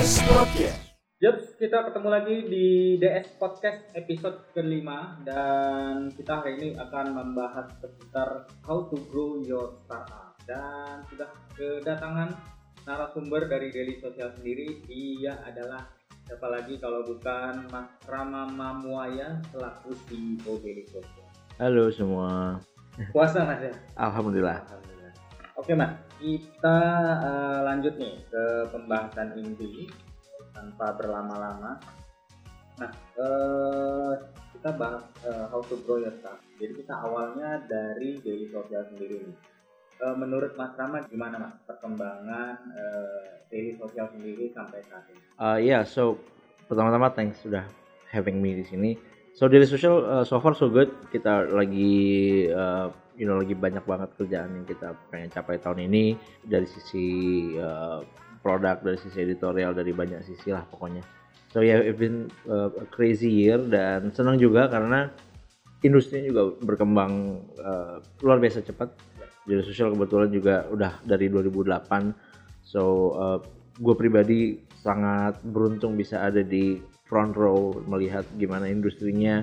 DS Podcast. Yups, kita ketemu lagi di DS Podcast episode kelima dan kita hari ini akan membahas seputar how to grow your startup dan sudah kedatangan narasumber dari Daily Social sendiri dia adalah siapa lagi kalau bukan Mas Rama Mamuaya selaku CEO Daily Social. Halo semua. Puasa Mas ya? Alhamdulillah. Alhamdulillah. Oke Mas, kita eh, lanjut nih ke pembahasan inti tanpa berlama-lama. Nah, eh, kita bahas eh, how to grow your startup. Jadi kita awalnya dari daily social sendiri nih. Eh, menurut Mas Rama gimana Mas perkembangan eh, daily social sendiri sampai saat ini? Uh, yeah, so pertama-tama thanks sudah having me di sini. So dari social uh, so far so good. Kita lagi uh, you know lagi banyak banget kerjaan yang kita pengen capai tahun ini dari sisi uh, produk, dari sisi editorial, dari banyak sisi lah pokoknya. So yeah, it's been uh, a crazy year dan senang juga karena industri juga berkembang uh, luar biasa cepat. Jadi social kebetulan juga udah dari 2008. So uh, gue pribadi sangat beruntung bisa ada di front row melihat gimana industrinya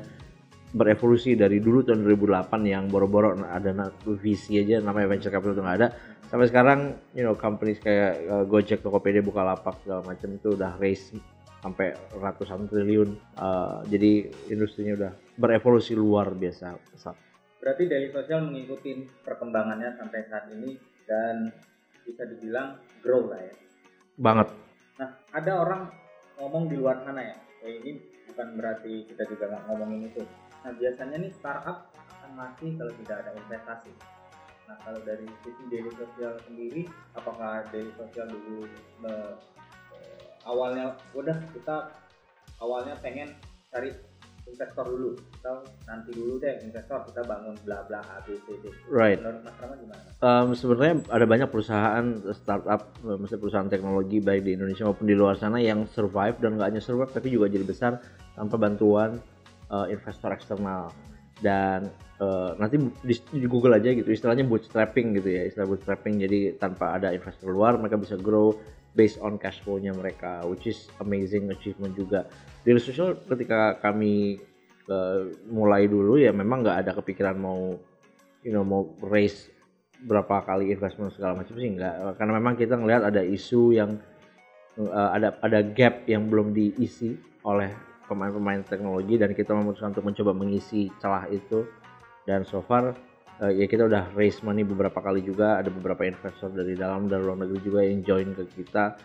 berevolusi dari dulu tahun 2008 yang boro-boro ada na- visi aja namanya venture capital itu nggak ada sampai sekarang you know companies kayak uh, Gojek, Tokopedia, Bukalapak segala macam itu udah raise sampai ratusan triliun Uh, jadi industrinya udah berevolusi luar biasa pesat. Berarti daily social mengikuti perkembangannya sampai saat ini dan bisa dibilang grow lah ya. banget Nah, ada orang ngomong di luar sana ya, eh, ini bukan berarti kita juga nggak ngomongin itu. Nah, biasanya nih startup akan mati kalau tidak ada investasi. Nah, kalau dari sisi daily sosial sendiri, apakah daily sosial dulu eh, eh, awalnya udah kita awalnya pengen cari investor dulu, atau nanti dulu deh investor kita bangun bla bla A B C D. right Menurut Mas Rama gimana? Um, sebenarnya ada banyak perusahaan startup, eh, maksudnya perusahaan teknologi baik di Indonesia maupun di luar sana yang survive dan nggak hanya survive tapi juga jadi besar tanpa bantuan uh, investor eksternal. Dan uh, nanti di, di Google aja gitu istilahnya bootstrapping gitu ya, istilah bootstrapping jadi tanpa ada investor luar mereka bisa grow based on cash flow-nya mereka, which is amazing achievement juga. Daily Social ketika kami uh, mulai dulu ya memang nggak ada kepikiran mau you know mau raise berapa kali investment segala macam sih enggak karena memang kita ngelihat ada isu yang uh, ada ada gap yang belum diisi oleh pemain-pemain teknologi dan kita memutuskan untuk mencoba mengisi celah itu. Dan so far uh, ya kita udah raise money beberapa kali juga. Ada beberapa investor dari dalam dan luar negeri juga yang join ke kita.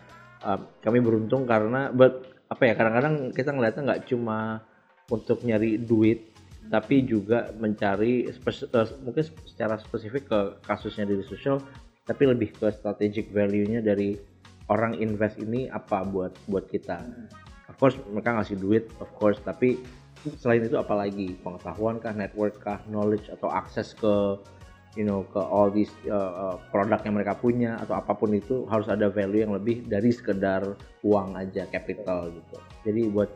Um, kami beruntung karena but apa ya kadang-kadang kita ngelihatnya nggak cuma untuk nyari duit tapi juga mencari eh, mungkin secara spesifik ke kasusnya dari social tapi lebih ke strategic value-nya dari orang invest ini apa buat buat kita course mereka ngasih duit of course tapi selain itu apalagi? Pengetahuan kah network kah knowledge atau akses ke you know ke all these uh, uh, produk yang mereka punya atau apa pun itu harus ada value yang lebih dari sekedar uang aja capital gitu. Jadi buat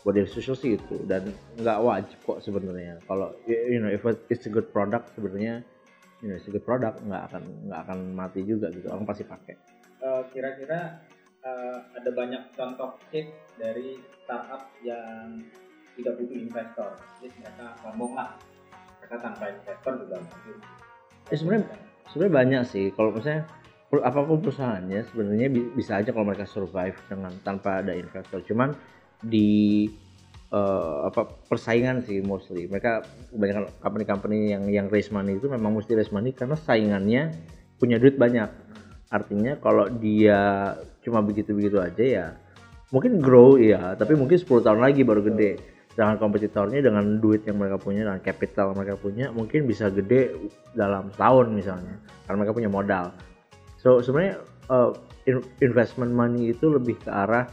buat social sih itu dan nggak wajib kok sebenarnya. Kalau you know if it's a good product sebenarnya you know it's a good product nggak akan nggak akan mati juga gitu. Orang pasti pakai. Eh, kira-kira eh, ada banyak contoh case dari startup yang tidak butuh investor. Jadi mereka ngomong lah, mereka tanpa investor juga mungkin. Ya, sebenarnya sebenarnya banyak sih kalau misalnya apa pun perusahaannya sebenarnya bi- bisa aja kalau mereka survive dengan tanpa ada investor cuman di eh, apa persaingan sih mostly mereka kebanyakan company-company yang yang raise money itu memang mesti raise money karena saingannya punya duit banyak artinya kalau dia cuma begitu-begitu aja ya mungkin grow ya tapi mungkin 10 tahun lagi baru gede. Dengan kompetitornya dengan duit yang mereka punya dengan capital mereka punya mungkin bisa gede dalam tahun misalnya karena mereka punya modal. So sebenarnya uh, in- investment money itu lebih ke arah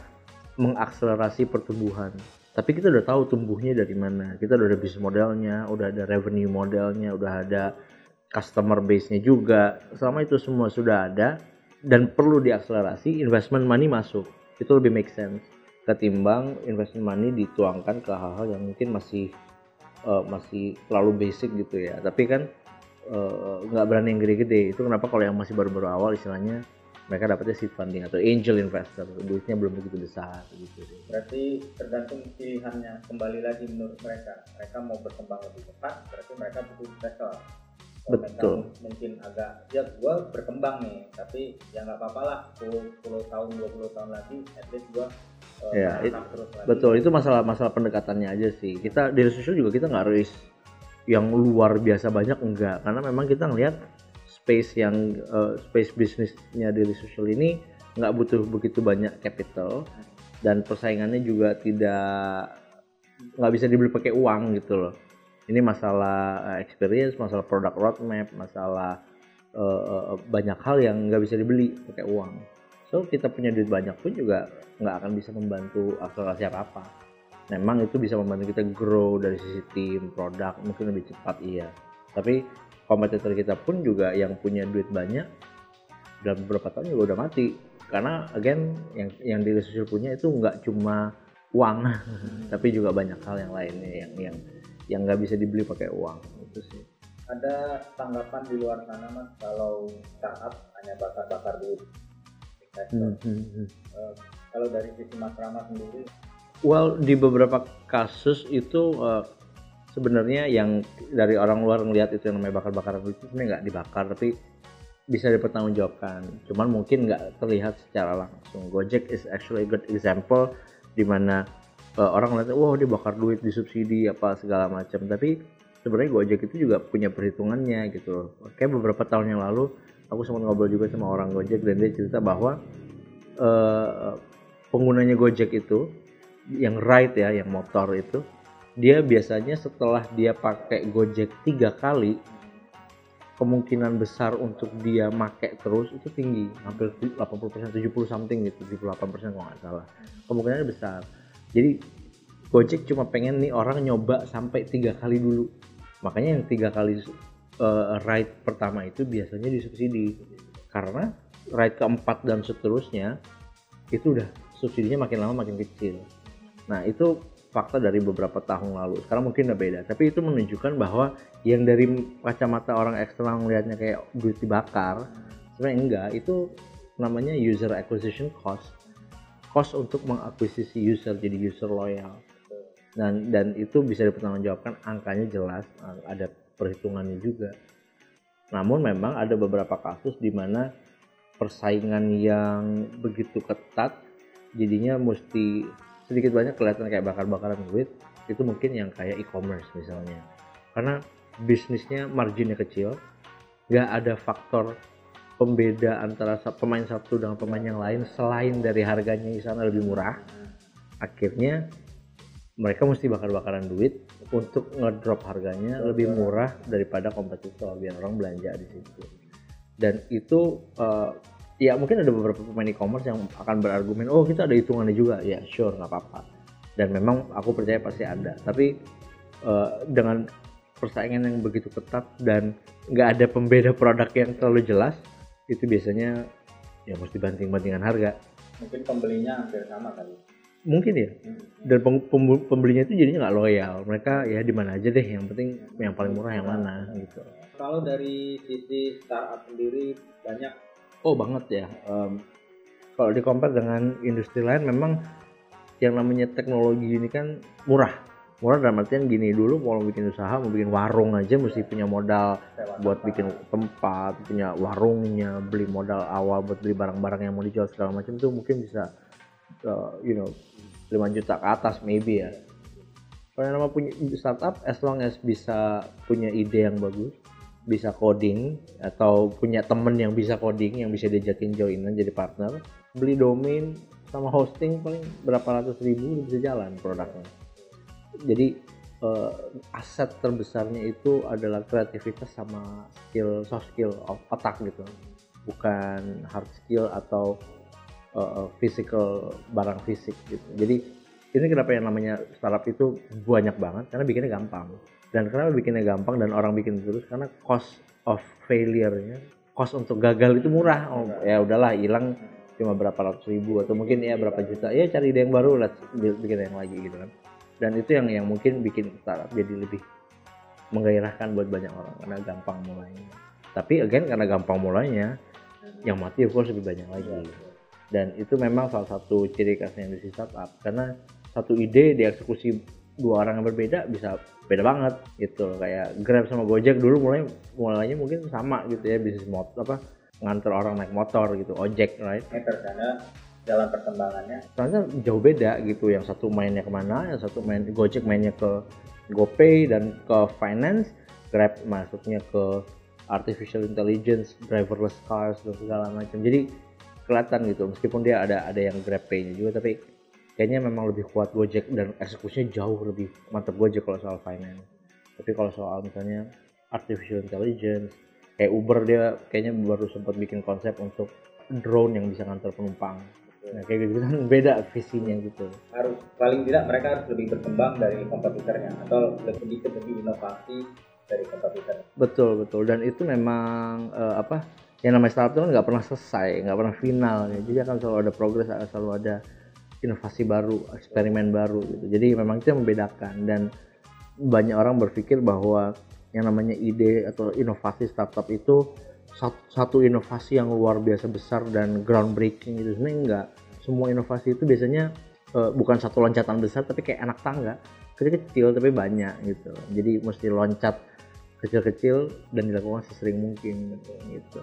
mengakselerasi pertumbuhan. Tapi kita udah tahu tumbuhnya dari mana. Kita udah ada bisnis modelnya udah ada revenue modelnya udah ada customer base-nya juga. Selama itu semua sudah ada dan perlu diakselerasi investment money masuk. Itu lebih make sense ketimbang investment money dituangkan ke hal-hal yang mungkin masih eh, masih terlalu basic gitu ya. Tapi kan eh, nggak berani yang gede-gede. Itu kenapa kalau yang masih baru-baru awal istilahnya mereka dapetnya seed funding atau angel investor. Duitnya belum begitu besar gitu. Berarti tergantung pilihannya kembali lagi menurut mereka. Mereka mau berkembang lebih cepat berarti mereka butuh investor Betul. mungkin agak ya gua berkembang nih tapi ya nggak apa-apa lah 10, 10 tahun 20 tahun lagi at least gua uh, Ya, terus lagi. betul itu masalah masalah pendekatannya aja sih. Kita di sosial juga kita nggak harus yang luar biasa banyak enggak. Karena memang kita ngelihat space yang eh, space bisnisnya dari social ini nggak butuh begitu banyak capital dan persaingannya juga tidak nggak bisa dibeli pakai uang gitu loh ini masalah eh, experience masalah product roadmap masalah eh, banyak hal yang nggak bisa dibeli pakai uang. So kita punya duit banyak pun juga nggak akan bisa membantu akselerasi apa apa memang itu bisa membantu kita grow dari sisi tim produk mungkin lebih cepat iya. Tapi kompetitor kita pun juga yang punya duit banyak dalam beberapa tahun juga udah mati. Karena again yang yang di social punya itu nggak cuma uang tapi juga banyak hal yang lainnya yang yang yang nggak bisa dibeli pakai uang itu sih ada tanggapan di luar sana mas kalau startup hanya bakar-bakar duit investor Hmm, hmm, hmm. Eh, kalau dari sisi mas Rama sendiri Well, di beberapa kasus itu eh, sebenarnya yang dari orang luar ngelihat itu yang namanya bakar-bakaran duit itu sebenarnya nggak dibakar, tapi bisa dipertanggungjawabkan. Cuman mungkin nggak terlihat secara langsung. Gojek is actually a good example di mana eh, orang ngeliat, wah dia bakar duit disubsidi apa segala macam. Tapi sebenarnya Gojek itu juga punya perhitungannya gitu loh. Kayak beberapa tahun yang lalu aku sempat ngobrol juga sama orang Gojek dan dia cerita bahwa eh, penggunanya Gojek itu yang ride ya, yang motor itu, dia biasanya setelah dia pakai Gojek tiga kali, kemungkinan besar untuk dia make terus itu tinggi, hampir 80%, 70 something gitu, 78% kalau nggak salah. Kemungkinannya besar. Jadi Gojek cuma pengen nih orang nyoba sampai tiga kali dulu. Makanya yang tiga kali uh, ride pertama itu biasanya disubsidi. Karena ride keempat dan seterusnya itu udah subsidinya makin lama makin kecil. Nah itu fakta dari beberapa tahun lalu. Sekarang mungkin udah beda. Tapi itu menunjukkan bahwa yang dari kacamata orang eksternal melihatnya kayak duit dibakar, sebenarnya enggak. Itu namanya user acquisition cost. Cost untuk mengakuisisi user jadi user loyal. Dan dan itu bisa dipertanggungjawabkan angkanya jelas, ada perhitungannya juga. Namun memang ada beberapa kasus di mana persaingan yang begitu ketat jadinya mesti sedikit banyak kelihatan kayak bakar-bakaran duit itu mungkin yang kayak e-commerce misalnya karena bisnisnya marginnya kecil nggak ada faktor pembeda antara pemain satu dengan pemain yang lain selain dari harganya di sana lebih murah akhirnya mereka mesti bakar-bakaran duit untuk ngedrop harganya lebih murah daripada kompetitor biar orang belanja di situ. Dan itu eh, ya mungkin ada beberapa pemain e-commerce yang akan berargumen oh kita ada hitungannya juga. Ya sure nggak apa-apa. Dan memang aku percaya pasti ada. Tapi eh, dengan persaingan yang begitu ketat dan nggak ada pembeda produk yang terlalu jelas itu biasanya ya mesti banting-bantingan harga. Mungkin pembelinya hampir sama kali. Mungkin ya. Dan pem- pem- pembelinya itu jadinya nggak loyal. Mereka ya di mana aja deh yang penting yang paling murah yang mana gitu. Kalau dari sisi startup sendiri banyak? Oh banget ya. Em, kalau di compare dengan industri lain memang yang namanya teknologi ini kan murah. Murah dalam artian gini dulu mau bikin usaha mau bikin warung aja mesti punya modal buat bikin tempat, punya warungnya, beli modal awal buat beli barang-barang yang mau dijual segala macam itu mungkin bisa uh, you know 5 juta ke atas maybe ya. Kalau nama punya startup as long as bisa punya ide yang bagus, bisa coding atau punya temen yang bisa coding yang bisa diajakin joinan jadi partner beli domain sama hosting paling berapa ratus ribu bisa jalan produknya jadi eh, aset terbesarnya itu adalah kreativitas sama skill soft skill of- otak gitu. Bukan hard skill atau eh, physical barang fisik gitu. Jadi ini kenapa yang namanya startup itu banyak banget? Karena bikinnya gampang. Dan kenapa bikinnya gampang dan orang bikin terus? Karena cost of failure-nya cost untuk gagal itu murah. Oh, ya udahlah hilang cuma berapa ratus ribu atau mungkin ya berapa juta. Ya cari ide yang baru let's bi- bikin yang lagi gitu kan dan itu yang yang mungkin bikin startup jadi lebih menggairahkan buat banyak orang karena gampang mulainya. Tapi again karena gampang mulainya yang mati of course lebih banyak lagi. Dan itu memang salah satu ciri khasnya industri startup karena satu ide dieksekusi dua orang yang berbeda bisa beda banget gitu. Kayak Grab sama Gojek dulu mulai mulainya mungkin sama gitu ya bisnis motor apa nganter orang naik motor gitu ojek right? Ini terkadang dalam perkembangannya? Soalnya jauh beda gitu yang satu mainnya ke mana yang satu main Gojek mainnya ke GoPay dan ke finance Grab masuknya ke artificial intelligence driverless cars dan segala macam. Jadi kelihatan gitu meskipun dia ada ada yang Grab Pay-nya juga tapi kayaknya memang lebih kuat Gojek dan eksekusinya jauh lebih mantap Gojek kalau soal finance. Tapi kalau soal misalnya artificial intelligence kayak Uber dia kayaknya baru sempat bikin konsep untuk drone yang bisa ngantar penumpang nah kayak gitu kan beda visinya gitu. Harus paling tidak mereka harus lebih berkembang dari kompetitornya atau lebih lebih inovasi dari kompetitor. Betul betul. Dan itu memang uh, apa yang namanya startup itu kan nggak pernah selesai nggak pernah final ya. jadi akan selalu ada progres selalu ada inovasi baru, eksperimen baru gitu. Jadi memang itu yang membedakan. Dan banyak orang berpikir bahwa yang namanya ide atau inovasi startup itu satu inovasi yang luar biasa besar dan groundbreaking itu sebenarnya enggak. Semua inovasi itu biasanya uh, bukan satu loncatan besar tapi kayak anak tangga, kecil-kecil tapi banyak gitu. Jadi mesti loncat kecil-kecil dan dilakukan sesering mungkin gitu.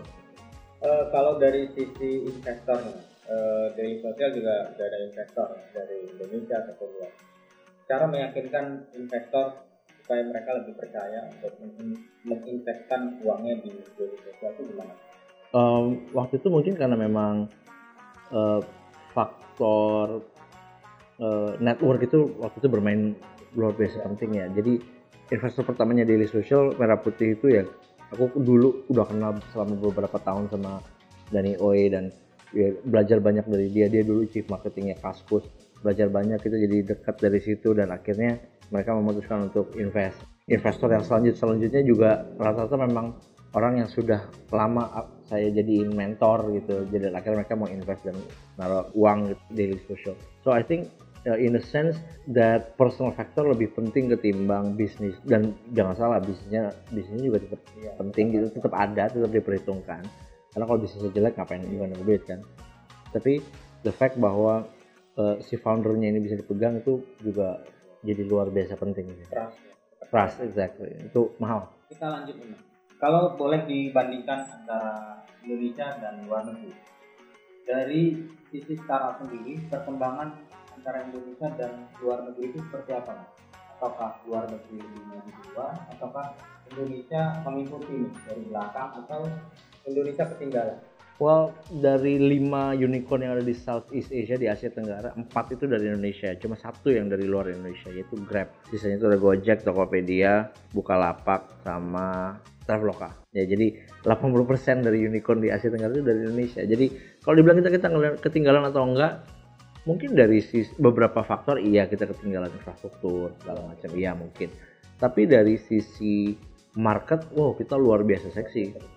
Uh, kalau dari sisi investornya, uh, Daily Social juga sudah ada investor dari Indonesia ataupun luar. Cara meyakinkan investor supaya mereka lebih percaya untuk menginvestkan uangnya di Social itu gimana? Um, waktu itu mungkin karena memang uh, faktor uh, network itu waktu itu bermain luar biasa penting ya. Jadi investor pertamanya Daily Social Merah Putih itu ya aku dulu udah kenal selama beberapa tahun sama Dani Oe dan ya, belajar banyak dari dia dia dulu chief marketingnya Kaskus belajar banyak itu jadi dekat dari situ dan akhirnya mereka memutuskan untuk invest. Investor yang selanjut selanjutnya juga rata-rata memang orang yang sudah lama saya jadiin mentor gitu. Jadi akhirnya mereka mau invest dan naruh uang gitu, di social so I think uh, in a sense that personal factor lebih penting ketimbang bisnis. Dan jangan salah bisnisnya bisnisnya juga tetap ya, penting gitu tetap ada tetap diperhitungkan. Karena kalau bisnisnya jelek ngapain juga nunggu duit kan? Tapi the fact bahwa uh, si foundernya ini bisa dipegang itu juga jadi luar biasa penting. Trust. Trust exactly. Itu mahal. Kita lanjut ini kalau boleh dibandingkan antara Indonesia dan luar negeri dari sisi startup sendiri perkembangan antara Indonesia dan luar negeri itu seperti apa apakah luar negeri lebih maju duluan ataukah Indonesia mengikuti dari belakang atau Indonesia ketinggalan? Well, dari lima unicorn yang ada di Southeast Asia di Asia Tenggara, empat itu dari Indonesia. Cuma satu yang dari luar Indonesia, yaitu Grab. Sisanya itu ada Gojek, Tokopedia, Bukalapak, sama Traveloka. Ya, jadi 80% dari unicorn di Asia Tenggara itu dari Indonesia. Jadi kalau dibilang kita kita ketinggalan atau enggak, mungkin dari sisi, beberapa faktor iya kita ketinggalan infrastruktur segala macam, iya mungkin. Tapi dari sisi market, wow kita luar biasa seksi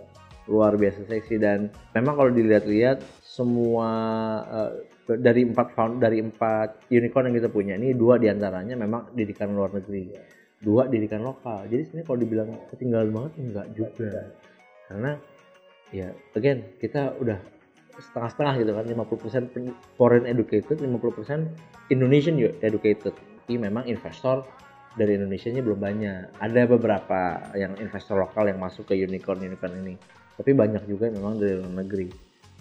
luar biasa seksi. Dan memang kalau dilihat-lihat semua uh, dari empat found dari empat unicorn yang kita punya ini dua di antaranya memang didikan luar negeri. Dua didikan lokal. Jadi sebenarnya kalau dibilang ketinggalan banget enggak juga. Karena ya again kita udah setengah-setengah gitu kan 50% foreign educated 50% Indonesian educated. Tapi memang investor dari Indonesia nya belum banyak. Ada beberapa yang investor lokal yang masuk ke unicorn unicorn ini tapi banyak juga memang dari luar negeri.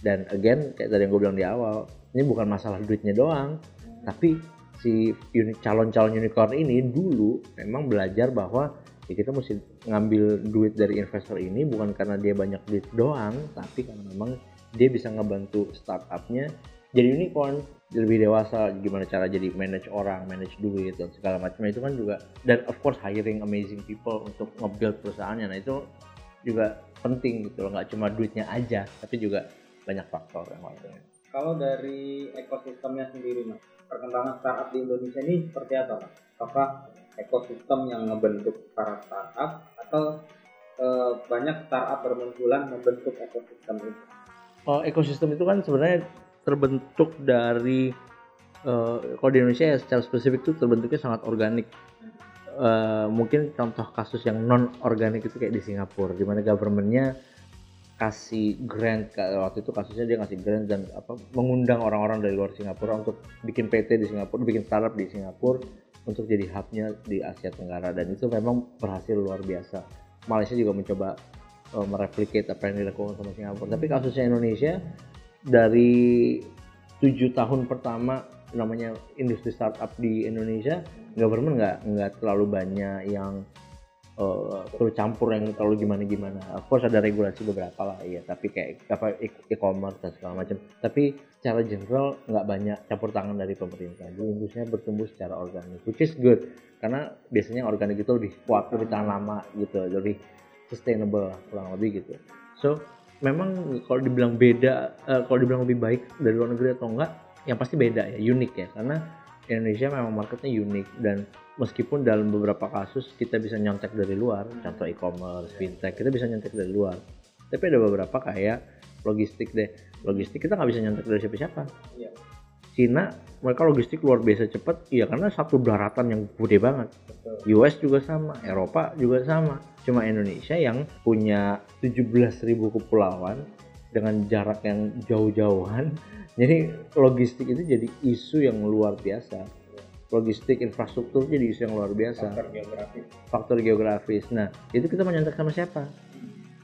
Dan again kayak tadi yang gue bilang di awal ini bukan masalah duitnya doang. Tapi si calon-calon unicorn ini dulu memang belajar bahwa ya kita mesti ngambil duit dari investor ini bukan karena dia banyak duit doang tapi karena memang dia bisa ngebantu startupnya jadi unicorn lebih dewasa gimana cara jadi manage orang manage duit dan segala macam. Itu kan juga dan of course hiring amazing people untuk nge-build perusahaannya. Nah itu juga penting gitu loh nggak cuma duitnya aja tapi juga banyak faktor yang lainnya kalau dari ekosistemnya sendiri mas perkembangan startup di Indonesia ini seperti apa mas? Apakah ekosistem yang membentuk para startup atau e, banyak startup bermunculan membentuk ekosistem itu oh ekosistem itu kan sebenarnya terbentuk dari uh, kalau di Indonesia ya secara spesifik itu terbentuknya sangat organik uh, mungkin contoh kasus yang non organik itu kayak di Singapura di mana governmentnya kasih grant waktu itu kasusnya dia ngasih grant dan apa mengundang orang-orang dari luar Singapura untuk bikin PT di Singapura, bikin startup di Singapura untuk jadi hubnya di Asia Tenggara dan itu memang berhasil luar biasa. Malaysia juga mencoba uh, mereplikasi apa yang dilakukan sama Singapura. Tapi kasusnya Indonesia dari tujuh tahun pertama namanya industri startup di Indonesia government nggak nggak terlalu banyak yang uh, campur yang terlalu gimana gimana. Of course ada regulasi beberapa lah iya, tapi kayak apa e-commerce dan segala macam. Tapi secara general nggak banyak campur tangan dari pemerintah. Jadi industrinya bertumbuh secara organik, which is good karena biasanya organik itu lebih kuat, lebih tahan lama gitu, lebih sustainable kurang lebih gitu. So memang kalau dibilang beda, uh, kalau dibilang lebih baik dari luar negeri atau enggak, yang pasti beda ya, unik ya karena Indonesia memang marketnya unik dan meskipun dalam beberapa kasus kita bisa nyontek dari luar, contoh e-commerce, fintech, kita bisa nyontek dari luar. Tapi ada beberapa kayak logistik deh, logistik kita nggak bisa nyontek dari siapa-siapa. Iya. Cina mereka logistik luar biasa cepat, iya karena satu daratan yang gede banget. Betul. US juga sama, Eropa juga sama. Cuma Indonesia yang punya 17.000 kepulauan dengan jarak yang jauh-jauhan. Jadi logistik itu jadi isu yang luar biasa. Logistik infrastruktur jadi isu yang luar biasa. Faktor geografis. Faktor geografis. Nah, itu kita menyontek sama siapa?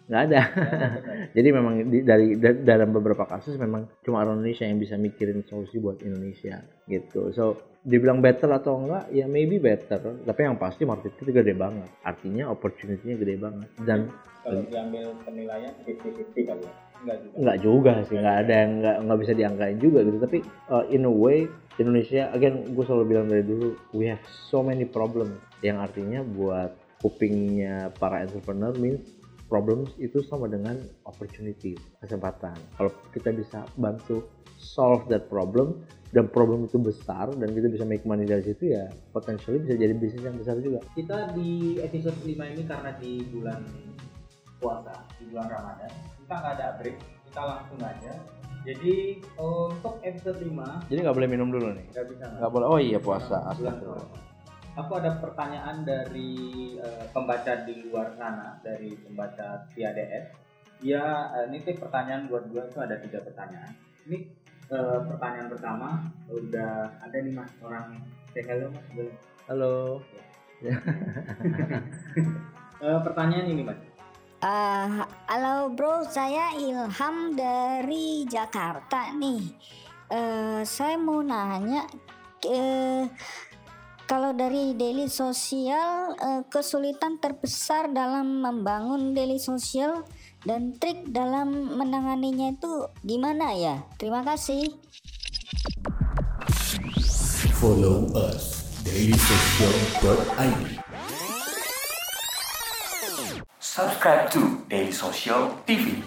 Nggak ada. jadi memang di- dari da- dalam beberapa kasus memang cuma orang Indonesia yang bisa mikirin solusi buat Indonesia gitu. So dibilang better atau enggak ya maybe better tapi yang pasti market kita gede banget artinya opportunity-nya gede banget dan Kalau diambil penilaian 50-50 kali ya? Enggak juga. nggak juga sih nggak ada yang nggak nggak bisa diangkain juga gitu. Tapi uh, in a way Indonesia again gue selalu bilang dari dulu we have so many problems. Yang artinya buat kupingnya para entrepreneur means problems itu sama dengan opportunity kesempatan. Kalau kita bisa bantu solve that problem dan problem itu besar dan kita bisa make money dari situ ya potentially bisa jadi bisnis yang besar juga. Kita di episode 5 ini karena di bulan puasa, di bulan Ramadan, kita nggak ada break, kita langsung aja. Jadi untuk episode 5 jadi nggak boleh minum dulu nih nggak bisa nggak boleh oh iya puasa astagfirullah. Aku ada pertanyaan dari eh, pembaca di luar sana, dari pembaca TIADS. Dia eh, ini tuh pertanyaan buat gua tuh ada tiga pertanyaan. Ini eh, pertanyaan pertama udah ada nih mas orang say hello mas boleh. halo Eh, pertanyaan ini mas. Ah, halo bro, saya Ilham dari Jakarta nih. Eh, saya mau nanya, eh, kalau dari daily sosial, eh, kesulitan terbesar dalam membangun daily sosial dan trik dalam menanganinya itu gimana ya? Terima kasih. Follow us. Subscribe to Daily Social TV.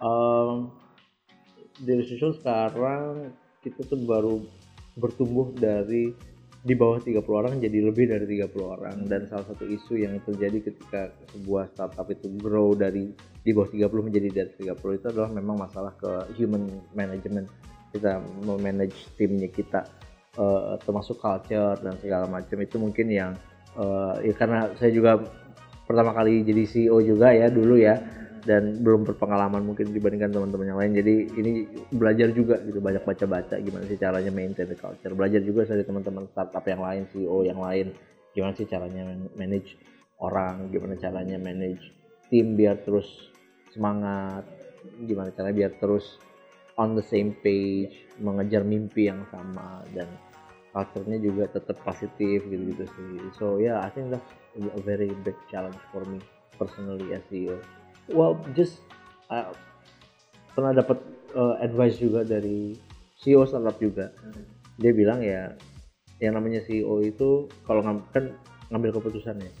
um, dari social sekarang kita tuh baru bertumbuh dari di bawah 30 orang jadi lebih dari 30 orang dan salah satu isu yang terjadi ketika sebuah startup itu grow dari di bawah 30 menjadi dari 30 itu adalah memang masalah ke human management kita memanage timnya kita eh, termasuk culture dan segala macam. Itu mungkin yang eh, ya karena saya juga pertama kali jadi CEO juga ya dulu ya dan belum berpengalaman mungkin dibandingkan teman-teman yang lain. Jadi ini belajar juga gitu banyak baca-baca gimana sih caranya maintain the culture. Belajar juga dari teman-teman startup yang lain CEO yang lain. Gimana sih caranya man- manage orang gimana caranya manage tim biar terus semangat gimana caranya biar terus on the same page mengejar mimpi yang sama dan culture-nya juga tetap positif gitu-gitu sih. So yeah I think that's a very big challenge for me personally as CEO well just uh, pernah dapat uh, advice juga dari CEO startup juga. Dia bilang ya yang namanya CEO itu kalau ngam- kan ngambil keputusan ya.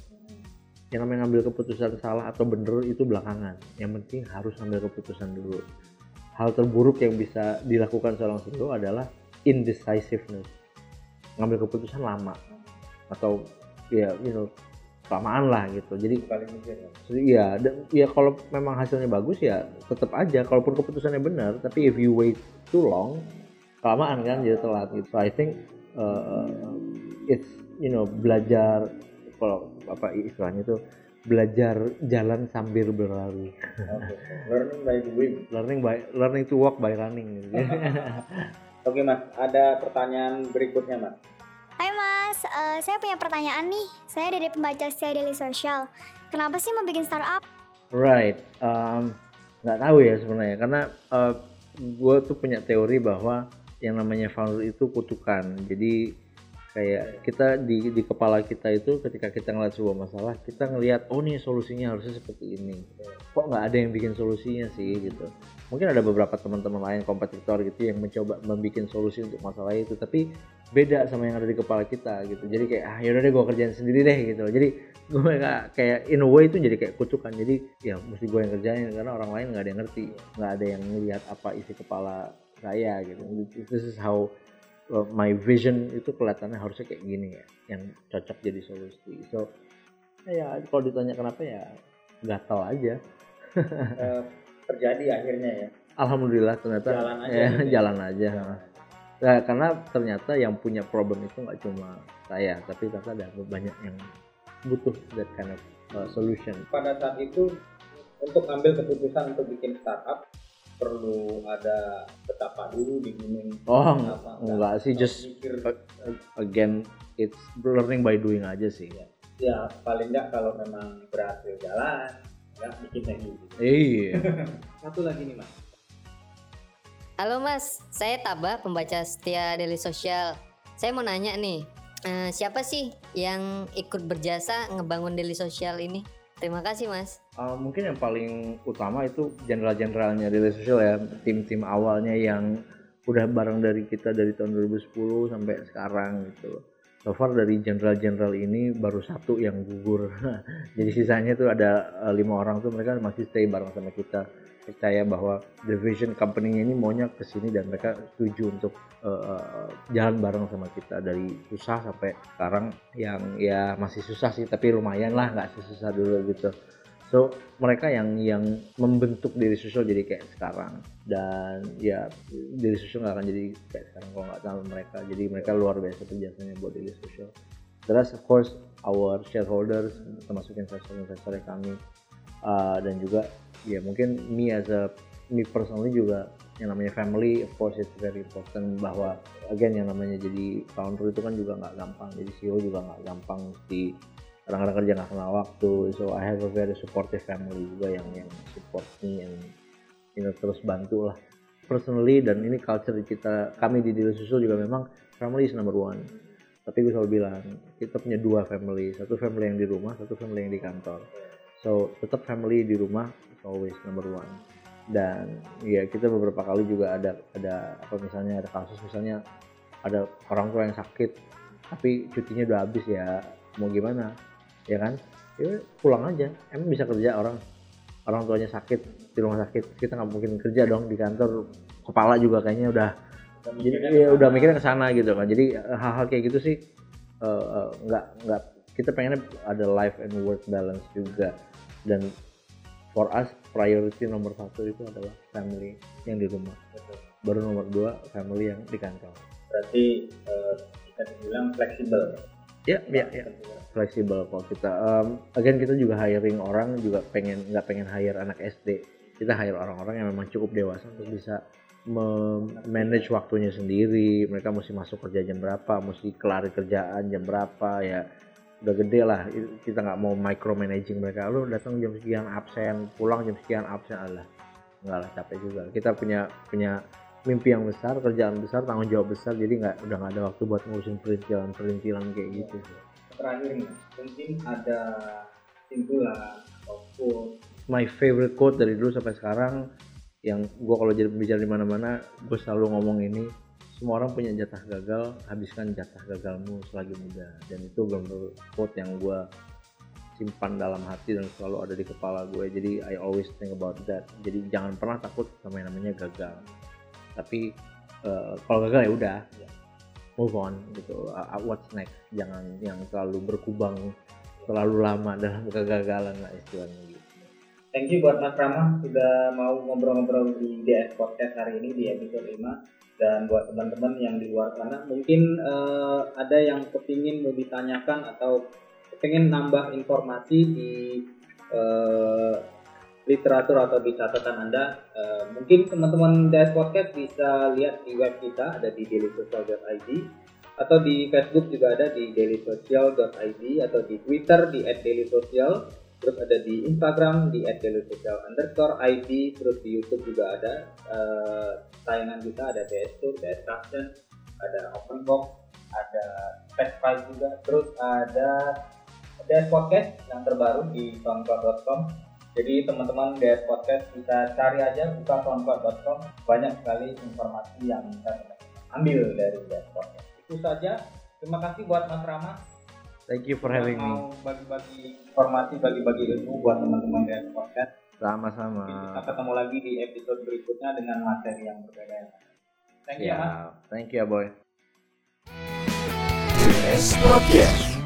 Yang namanya ngambil keputusan salah atau bener itu belakangan. Yang penting harus ngambil keputusan dulu hal terburuk yang bisa dilakukan seorang CEO adalah indecisiveness ngambil keputusan lama atau ya you know kelamaan lah gitu jadi ya. Iya, dan ya kalau memang hasilnya bagus ya tetap aja. Kalaupun keputusannya benar, tapi if you wait too long, kelamaan kan jadi telat gitu. So I think uh, it's you know belajar kalau apa istilahnya itu belajar jalan sambil berlari. Oke. Learning by doing. learning by learning to walk by running gitu. Oke mas, ada pertanyaan berikutnya mas. Hai Mas, Eh, saya punya pertanyaan nih. Saya dari pembaca setia Daily Social. Kenapa sih mau bikin startup? right. Um, nggak tahu ya sebenarnya karena gue tuh punya teori bahwa yang namanya founder itu kutukan. Jadi kayak kita di di kepala kita itu ketika kita ngeliat sebuah masalah kita ngelihat oh nih solusinya harusnya seperti ini. Kok nggak ada yang bikin solusinya sih gitu. Mungkin ada beberapa teman-teman lain kompetitor gitu yang mencoba membuat solusi untuk masalah itu tapi beda sama yang ada di kepala kita gitu. Jadi kayak ah yaudah deh gue kerjain sendiri deh gitu jadi gue nggak kayak in a way itu jadi kayak kutukan. Jadi ya mesti gue yang kerjain karena orang lain nggak ada yang ngerti nggak ada yang ngelihat apa isi kepala saya gitu. This is how my vision itu kelihatannya harusnya kayak gini ya yang cocok jadi solusi. So ya kalau ditanya kenapa ya gatal aja. Eh, terjadi akhirnya ya. alhamdulillah ternyata Jalan aja ya, gitu ya. jalan aja. Nah, karena ternyata yang punya problem itu nggak cuma saya tapi ternyata ada banyak yang butuh that kind of uh, solution. Pada saat itu untuk ambil keputusan untuk bikin startup perlu ada betapa dulu bingung oh Apa, enggak sih just mikir. uh, again it's learning by doing aja sih ya paling nggak kalau memang berhasil jalan nggak bikin lagi gitu. iya Satu lagi nih mas. Halo Mas, saya Taba, pembaca setia Daily Social. Saya mau nanya nih, eh, siapa sih yang ikut berjasa ngebangun Daily Social ini? Terima kasih Mas. Uh, mungkin yang paling utama itu jenderal-jenderalnya Daily Social ya tim-tim awalnya yang udah bareng dari kita dari tahun 2010 sampai sekarang gitu so far dari jenderal-jenderal ini baru satu yang gugur. Jadi sisanya tuh ada uh, lima orang tuh mereka masih stay bareng sama kita. Percaya bahwa the vision company ini maunya ke sini dan mereka setuju untuk uh, jalan bareng sama kita. Dari susah sampai sekarang yang ya masih susah sih tapi lumayan lah nggak sesusah dulu gitu so mereka yang yang membentuk diri sosial jadi kayak sekarang. Dan ya diri sosial nggak akan jadi kayak sekarang kalau nggak sama mereka. Jadi mereka luar biasa penjelasannya buat diri sosial terus of course our shareholders termasuk investor-investor kami. Uh, dan juga ya mungkin me as a me personally juga yang namanya family of course it's very important bahwa again yang namanya jadi founder itu kan juga nggak gampang. Jadi CEO juga nggak gampang mesti kadang-kadang kerja nggak kenal waktu so I have a very supportive family juga yang yang support me and you know, terus bantu lah. Personally dan ini culture kita kami di Dili Susul juga memang family is number one. Tapi gue selalu bilang kita punya dua family. Satu family yang di rumah satu family yang di kantor. So tetap family di rumah is always number one. Dan ya kita beberapa kali juga ada ada apa misalnya ada kasus misalnya ada orang tua yang sakit tapi cutinya udah habis ya mau gimana ya kan? Ya pulang aja. Emang bisa kerja orang orang tuanya sakit di rumah sakit. Kita nggak mungkin kerja dong di kantor. Kepala juga kayaknya udah jadi ya udah mikirnya ke sana gitu kan. Jadi eh, hal-hal kayak gitu sih eh, eh, nggak nggak kita pengennya ada life and work balance juga. Dan for us priority nomor satu itu adalah family yang di rumah. Baru nomor dua family yang di kantor. Berarti eh, bisa dibilang fleksibel. Ya ya ya. Fleksibel kalau kita um, again kita juga hiring orang juga pengen nggak pengen hire anak SD kita hire orang-orang yang memang cukup dewasa untuk bisa manage waktunya sendiri. Mereka mesti masuk kerja jam berapa mesti kelar kerjaan jam berapa ya. Udah gede lah kita nggak mau micromanaging mereka. Lu datang jam sekian absen pulang jam sekian absen Allah nggak lah capek juga. Kita punya punya mimpi yang besar kerjaan besar tanggung jawab besar jadi nggak udah nggak ada waktu buat ngurusin perintilan perintilan kayak gitu. Terakhir nih, mungkin ada simpulan atau quote my favorite quote dari dulu sampai sekarang yang gue kalau jadi pembicara di mana-mana gue selalu ngomong ini semua orang punya jatah gagal habiskan jatah gagalmu selagi muda. Dan itu benar quote yang gue simpan dalam hati dan selalu ada di kepala gue jadi I always think about that. Jadi jangan pernah takut sama yang namanya gagal tapi eh, kalau gagal ya udah. Move on gitu. Uh, what's next? Jangan yang terlalu berkubang terlalu lama dalam kegagalan lah istilahnya gitu. Thank you buat Mas Rama sudah mau ngobrol-ngobrol di DS Podcast hari ini di episode 5. dan buat teman-teman yang di luar sana mungkin eh, ada yang kepingin mau ditanyakan atau kepingin nambah informasi di eh, literatur atau di catatan anda eh, mungkin teman-teman DS Podcast bisa lihat di web kita ada di dailysocial.id atau di Facebook juga ada di dailysocial.id atau di Twitter di @dailysocial terus ada di Instagram di @dailysocial underscore id terus di YouTube juga ada tayangan kita ada DS Tour, DS Caption, ada Open Box, ada Spotify juga, terus ada DS Podcast yang terbaru di soundcloud.com. Jadi teman-teman DS Podcast bisa cari aja buka soundcloud.com banyak sekali informasi yang bisa ambil dari DS Podcast. Itu saja. Terima kasih buat Mas Rama Thank you for having me. mau bagi-bagi informasi, bagi-bagi ilmu buat teman-teman DS Podcast. Sama-sama. Kita ketemu lagi di episode berikutnya dengan materi yang berbeda. Thank you, Mas. Ya, thank you ya boy. DS Podcast.